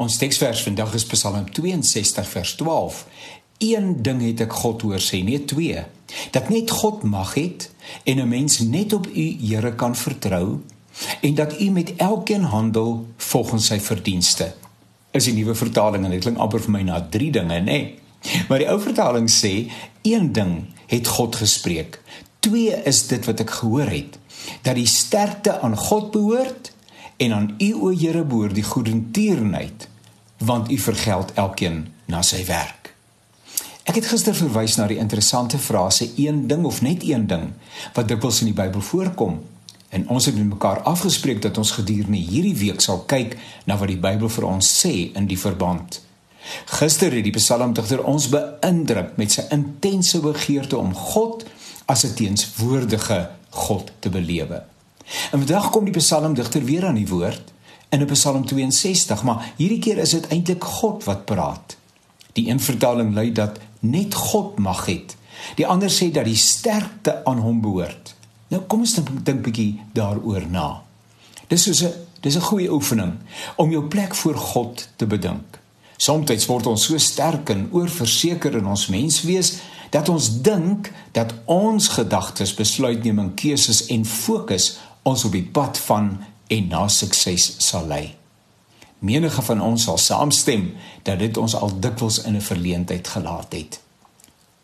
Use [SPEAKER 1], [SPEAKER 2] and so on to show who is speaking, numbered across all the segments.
[SPEAKER 1] Ons teksvers vandag is Psalm 62 vers 12. Een ding het ek God hoor sê, nie twee. Dat net God mag het en 'n mens net op U Here kan vertrou en dat U met elkeen handel volgens sy verdienste. Is die nuwe vertaling en dit klink amper vir my na drie dinge, nê? Nee. Maar die ou vertaling sê een ding het God gespreek. Twee is dit wat ek gehoor het dat die sterkte aan God behoort en aan U o Here behoort die goedertierenheid want U vergeld elkeen na sy werk. Ek het gister verwys na die interessante frase een ding of net een ding wat dikwels in die Bybel voorkom. En ons het met mekaar afgespreek dat ons gedurende hierdie week sal kyk na wat die Bybel vir ons sê in die verband. Gister het die psalmdigter ons beïndruk met sy intense begeerte om God as 'n teenswoordige God te belewe. En vandag kom die psalmdigter weer aan die woord in 'n Psalm 62, maar hierdie keer is dit eintlik God wat praat. Die een vertaling lui dat net God mag het. Die ander sê dat die sterkte aan hom behoort. Nou kom ons dink dink bietjie daaroor na. Dis so 'n dis 'n goeie oefening om jou plek voor God te bedink. Somstyds word ons so sterk en oorverseker in ons menswees dat ons dink dat ons gedagtes, besluitneming, keuses en fokus ons op die pad van en na sukses sal lei. Menige van ons sal saamstem dat dit ons al dikwels in 'n verleentheid gelaat het.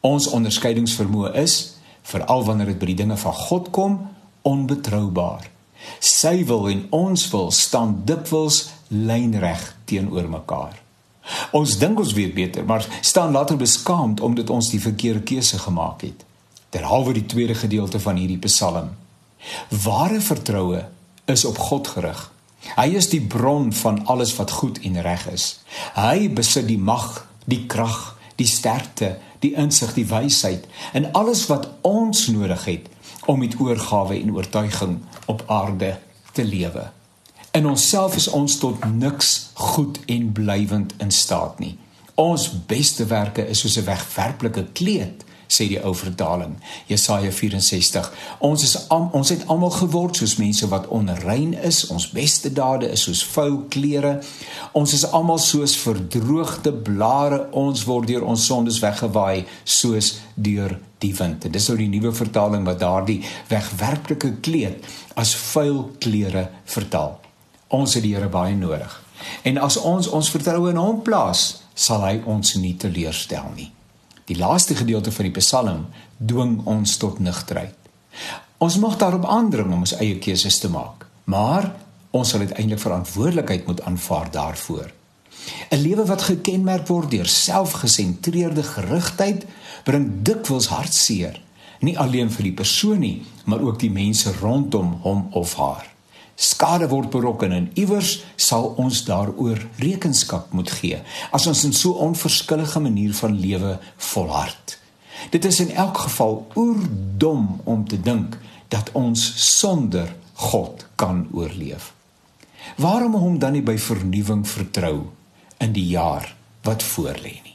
[SPEAKER 1] Ons onderskeidingsvermoë is, veral wanneer dit by die dinge van God kom, onbetroubaar. Sy wil en ons wil staan dikwels lynreg teenoor mekaar. Ons dink ons weet beter, maar staan later beskaamd omdat ons die verkeerde keuse gemaak het. Terhalwe die tweede gedeelte van hierdie Psalm. Ware vertroue is op God gerig. Hy is die bron van alles wat goed en reg is. Hy besit die mag, die krag, die sterkte, die insig, die wysheid en alles wat ons nodig het om met oorgawe en oortuiging op aarde te lewe. In onsself is ons tot niks goed en blywend in staat nie. Ons beste werke is soos 'n wegwerplike kleed sê die ou vertaling Jesaja 64 ons is am, ons het almal geword soos mense wat onrein is ons beste dade is soos vuil klere. Ons is almal soos verdroogde blare ons word deur ons sondes weggewaai soos deur die wind. Dis nou die nuwe vertaling wat daardie wegwerplike kleed as vuil klere vertaal. Ons het die Here baie nodig. En as ons ons vertroue in hom plaas sal hy ons nie teleurstel nie Die laaste gedeelte van die Psalm dwing ons tot nugterheid. Ons mag daarop aandring om ons eie keuses te maak, maar ons sal uiteindelik verantwoordelikheid moet aanvaar daarvoor. 'n Lewe wat gekenmerk word deur selfgesentreerde gerigtheid bring dikwels hartseer, nie alleen vir die persoon nie, maar ook die mense rondom hom of haar skade word berokken en iewers sal ons daaroor rekenskap moet gee as ons in so 'n onverskillige manier van lewe volhard. Dit is in elk geval oerdom om te dink dat ons sonder God kan oorleef. Waarom hom dan nie by vernuwing vertrou in die jaar wat voorlê nie?